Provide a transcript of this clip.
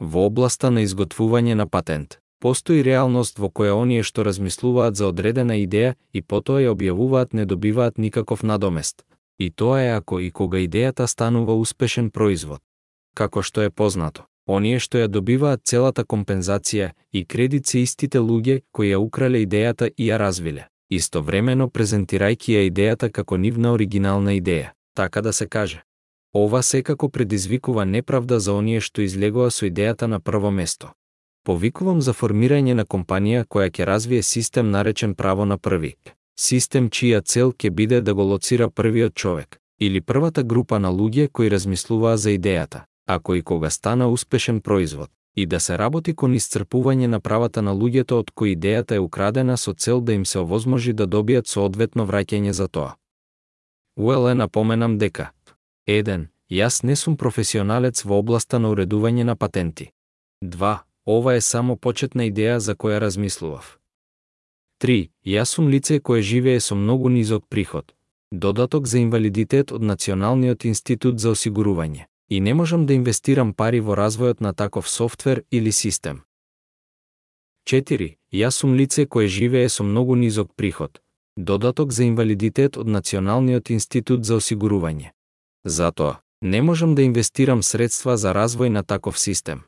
Во областа на изготвување на патент, постои реалност во која оние што размислуваат за одредена идеја и потоа ја објавуваат не добиваат никаков надомест. И тоа е ако и кога идејата станува успешен производ. Како што е познато, оние што ја добиваат целата компензација и кредит се истите луѓе кои ја украле идејата и ја развиле, истовремено презентирајќи ја идејата како нивна оригинална идеја, така да се каже. Ова секако предизвикува неправда за оние што излегоа со идејата на прво место. Повикувам за формирање на компанија која ќе развие систем наречен право на први. Систем чија цел ќе биде да го лоцира првиот човек или првата група на луѓе кои размислуваа за идејата, ако и кога стана успешен производ, и да се работи кон исцрпување на правата на луѓето од кои идејата е украдена со цел да им се овозможи да добијат соодветно враќање за тоа. Уеле напоменам дека 1. Јас не сум професионалец во областа на уредување на патенти. 2. Ова е само почетна идеја за која размислував. 3. Јас сум лице кое живее со многу низок приход, додаток за инвалидитет од Националниот институт за осигурување, и не можам да инвестирам пари во развојот на таков софтвер или систем. 4. Јас сум лице кое живее со многу низок приход, додаток за инвалидитет од Националниот институт за осигурување. Затоа, не можам да инвестирам средства за развој на таков систем.